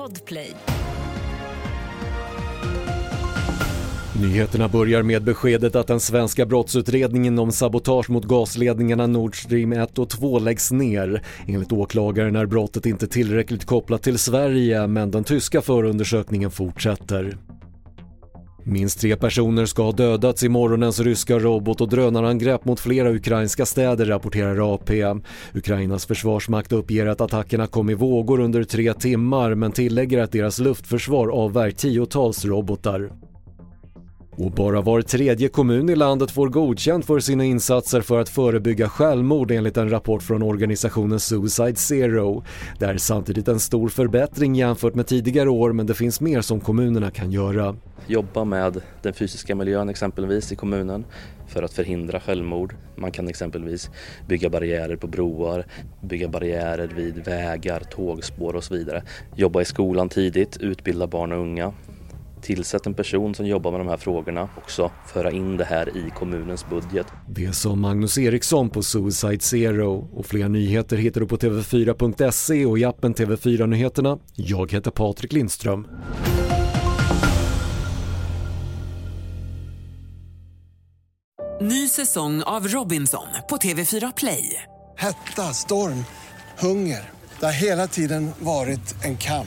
Podplay. Nyheterna börjar med beskedet att den svenska brottsutredningen om sabotage mot gasledningarna Nord Stream 1 och 2 läggs ner. Enligt åklagaren är brottet inte tillräckligt kopplat till Sverige men den tyska förundersökningen fortsätter. Minst tre personer ska ha dödats i morgonens ryska robot och drönarangrepp mot flera ukrainska städer rapporterar AP. Ukrainas försvarsmakt uppger att attackerna kom i vågor under tre timmar men tillägger att deras luftförsvar avvärjt tiotals robotar. Och bara var tredje kommun i landet får godkänt för sina insatser för att förebygga självmord enligt en rapport från organisationen Suicide Zero. Det är samtidigt en stor förbättring jämfört med tidigare år men det finns mer som kommunerna kan göra. Jobba med den fysiska miljön exempelvis i kommunen för att förhindra självmord. Man kan exempelvis bygga barriärer på broar, bygga barriärer vid vägar, tågspår och så vidare. Jobba i skolan tidigt, utbilda barn och unga Tillsätt en person som jobbar med de här frågorna också föra in det här i kommunens budget. Det sa Magnus Eriksson på Suicide Zero och fler nyheter hittar du på tv4.se och i appen TV4 Nyheterna. Jag heter Patrik Lindström. Ny säsong av Robinson på TV4 Play. Hetta, storm, hunger. Det har hela tiden varit en kamp.